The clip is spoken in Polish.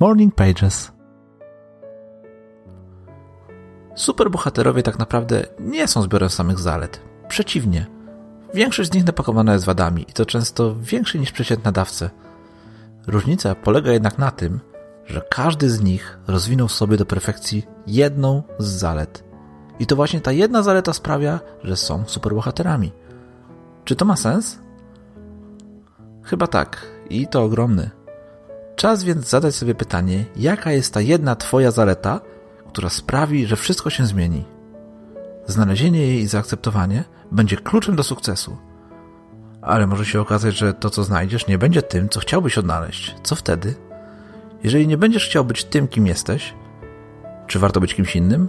Morning Pages. Superbohaterowie tak naprawdę nie są zbiorem samych zalet. Przeciwnie. Większość z nich napakowana jest wadami i to często większe niż przeciętne dawce. Różnica polega jednak na tym, że każdy z nich rozwinął sobie do perfekcji jedną z zalet. I to właśnie ta jedna zaleta sprawia, że są superbohaterami. Czy to ma sens? Chyba tak, i to ogromny. Czas więc zadać sobie pytanie, jaka jest ta jedna Twoja zaleta, która sprawi, że wszystko się zmieni. Znalezienie jej i zaakceptowanie będzie kluczem do sukcesu. Ale może się okazać, że to, co znajdziesz, nie będzie tym, co chciałbyś odnaleźć. Co wtedy? Jeżeli nie będziesz chciał być tym, kim jesteś, czy warto być kimś innym?